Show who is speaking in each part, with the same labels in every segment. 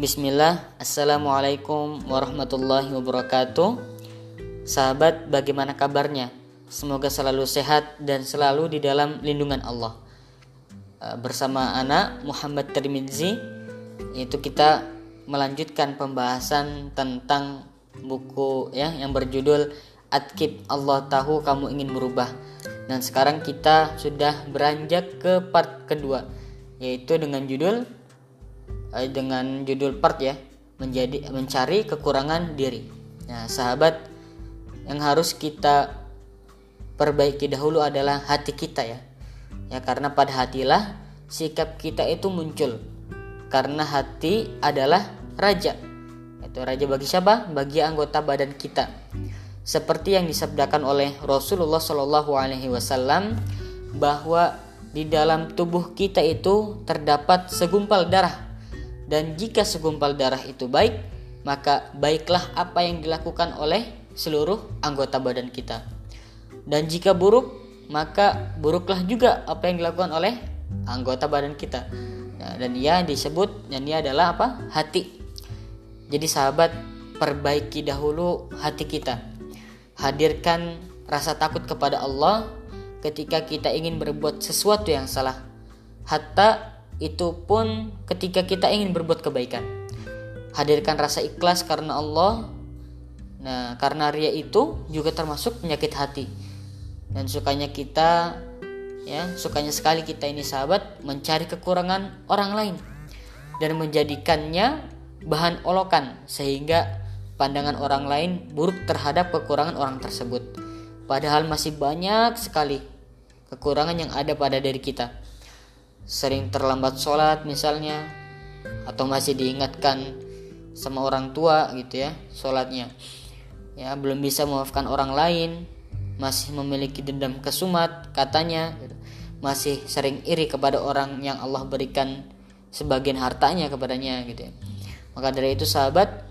Speaker 1: Bismillah, Assalamualaikum warahmatullahi wabarakatuh. Sahabat, bagaimana kabarnya? Semoga selalu sehat dan selalu di dalam lindungan Allah. Eh, Bersama anak Muhammad Tirmidzi Itu kita melanjutkan pembahasan tentang buku ya yang berjudul Adkib Allah Tahu Kamu Ingin Berubah. Dan sekarang kita sudah beranjak ke part kedua Yaitu dengan judul dengan judul part ya menjadi mencari kekurangan diri. Nah, sahabat yang harus kita perbaiki dahulu adalah hati kita ya. Ya karena pada hatilah sikap kita itu muncul. Karena hati adalah raja. Itu raja bagi siapa? Bagi anggota badan kita. Seperti yang disabdakan oleh Rasulullah Shallallahu alaihi wasallam bahwa di dalam tubuh kita itu terdapat segumpal darah dan jika segumpal darah itu baik, maka baiklah apa yang dilakukan oleh seluruh anggota badan kita. Dan jika buruk, maka buruklah juga apa yang dilakukan oleh anggota badan kita. Nah, dan ia disebut dan ia adalah apa? Hati. Jadi sahabat, perbaiki dahulu hati kita. Hadirkan rasa takut kepada Allah ketika kita ingin berbuat sesuatu yang salah. Hatta itu pun ketika kita ingin berbuat kebaikan. Hadirkan rasa ikhlas karena Allah. Nah, karena ria itu juga termasuk penyakit hati. Dan sukanya kita ya, sukanya sekali kita ini sahabat mencari kekurangan orang lain dan menjadikannya bahan olokan sehingga pandangan orang lain buruk terhadap kekurangan orang tersebut. Padahal masih banyak sekali kekurangan yang ada pada diri kita sering terlambat sholat misalnya atau masih diingatkan sama orang tua gitu ya sholatnya ya belum bisa memaafkan orang lain masih memiliki dendam kesumat katanya gitu. masih sering iri kepada orang yang Allah berikan sebagian hartanya kepadanya gitu ya maka dari itu sahabat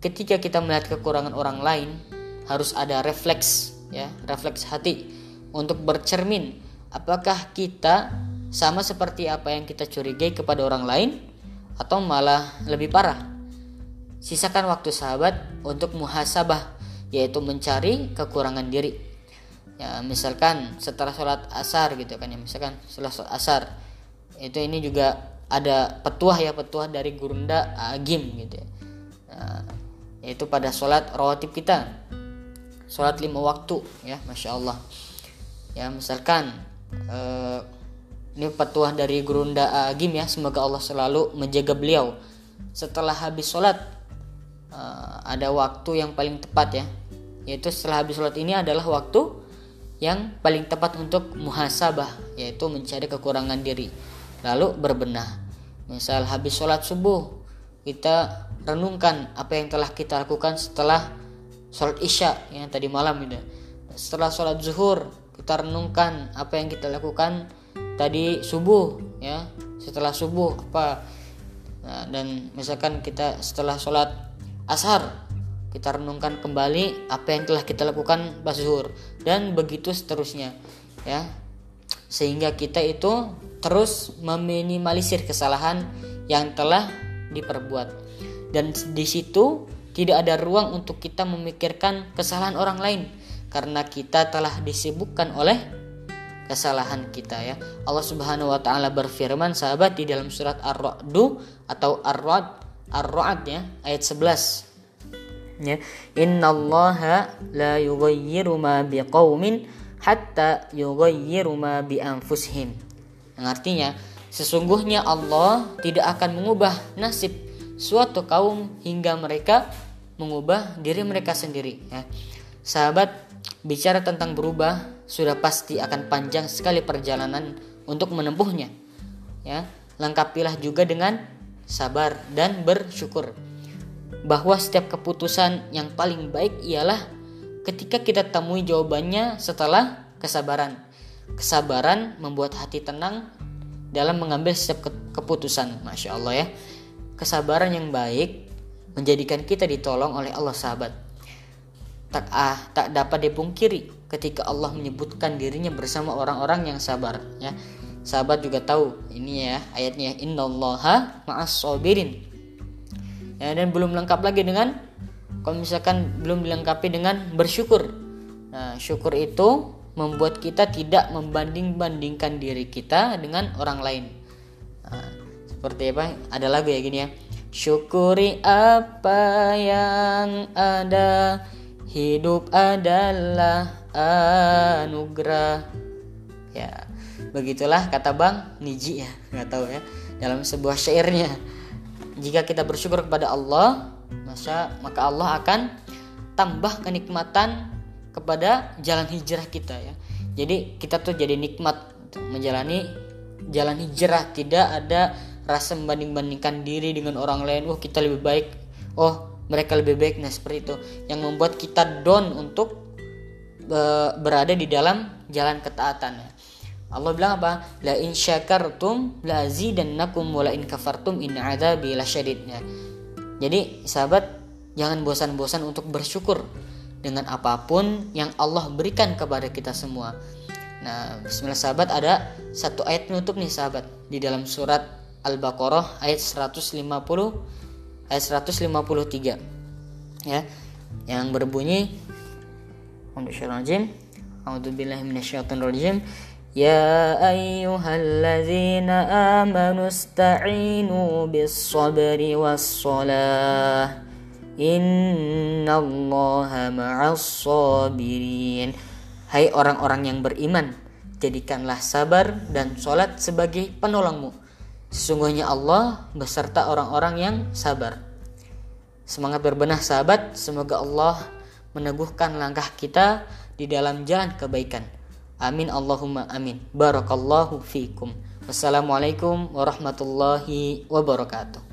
Speaker 1: ketika kita melihat kekurangan orang lain harus ada refleks ya refleks hati untuk bercermin apakah kita sama seperti apa yang kita curigai kepada orang lain atau malah lebih parah. Sisakan waktu sahabat untuk muhasabah yaitu mencari kekurangan diri. Ya, misalkan setelah sholat asar gitu kan ya, misalkan setelah sholat asar itu ini juga ada petuah ya petuah dari Gurunda Agim gitu ya. Nah, yaitu pada sholat rawatib kita sholat lima waktu ya masya Allah ya misalkan eh, ini petuah dari Gurunda Agim ya. Semoga Allah selalu menjaga beliau. Setelah habis sholat uh, ada waktu yang paling tepat ya. Yaitu setelah habis sholat ini adalah waktu yang paling tepat untuk muhasabah yaitu mencari kekurangan diri. Lalu berbenah. Misal habis sholat subuh kita renungkan apa yang telah kita lakukan setelah sholat isya yang tadi malam itu. Setelah sholat zuhur kita renungkan apa yang kita lakukan tadi subuh ya. Setelah subuh apa? Nah, dan misalkan kita setelah sholat ashar kita renungkan kembali apa yang telah kita lakukan pas zuhur dan begitu seterusnya ya. Sehingga kita itu terus meminimalisir kesalahan yang telah diperbuat. Dan di situ tidak ada ruang untuk kita memikirkan kesalahan orang lain karena kita telah disibukkan oleh kesalahan kita ya. Allah Subhanahu wa taala berfirman sahabat di dalam surat Ar-Ra'd atau Ar-Ra'd Ar-Ra'd ya ayat 11. Ya, innallaha la yughayyiru ma biqaumin hatta yughayyiru ma bi anfusihim. Yang artinya sesungguhnya Allah tidak akan mengubah nasib suatu kaum hingga mereka mengubah diri mereka sendiri ya. Sahabat bicara tentang berubah sudah pasti akan panjang sekali perjalanan untuk menempuhnya. Ya, lengkapilah juga dengan sabar dan bersyukur bahwa setiap keputusan yang paling baik ialah ketika kita temui jawabannya setelah kesabaran. Kesabaran membuat hati tenang dalam mengambil setiap keputusan. Masya Allah ya. Kesabaran yang baik menjadikan kita ditolong oleh Allah sahabat. Tak ah, tak dapat dipungkiri ketika Allah menyebutkan dirinya bersama orang-orang yang sabar ya. Sahabat juga tahu ini ya ayatnya innallaha ma'as sabirin. Ya dan belum lengkap lagi dengan kalau misalkan belum dilengkapi dengan bersyukur. Nah syukur itu membuat kita tidak membanding-bandingkan diri kita dengan orang lain. Nah, seperti apa? Ada lagu ya gini ya. Syukuri apa yang ada hidup adalah anugerah. Ya begitulah kata bang Niji ya nggak tahu ya dalam sebuah syairnya. Jika kita bersyukur kepada Allah maka maka Allah akan tambah kenikmatan kepada jalan hijrah kita ya. Jadi kita tuh jadi nikmat menjalani jalan hijrah. Tidak ada rasa membanding-bandingkan diri dengan orang lain. Oh kita lebih baik. Oh mereka lebih baik nah seperti itu yang membuat kita down untuk berada di dalam jalan ketaatan Allah bilang apa? La in syakartum la azidannakum wa la in kafartum in adzabi lasyadid. Ya. Jadi sahabat jangan bosan-bosan untuk bersyukur dengan apa pun yang Allah berikan kepada kita semua. Nah, bismillah sahabat ada satu ayat penutup nih sahabat di dalam surat Al-Baqarah ayat 150 ayat 153 ya. Yang berbunyi Bismillahirrahmanirrahim. A'udzubillahi minasyaitonirrajim. Ya ayyuhalladzina amanu ista'inu bis-sabri was-shalah Innallaha ma'as sabirin Hai orang-orang yang beriman jadikanlah sabar dan sholat sebagai penolongmu. Sesungguhnya Allah beserta orang-orang yang sabar. Semangat berbenah sahabat, semoga Allah meneguhkan langkah kita di dalam jalan kebaikan. Amin Allahumma amin. Barakallahu fiikum. Wassalamualaikum warahmatullahi wabarakatuh.